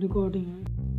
Recording.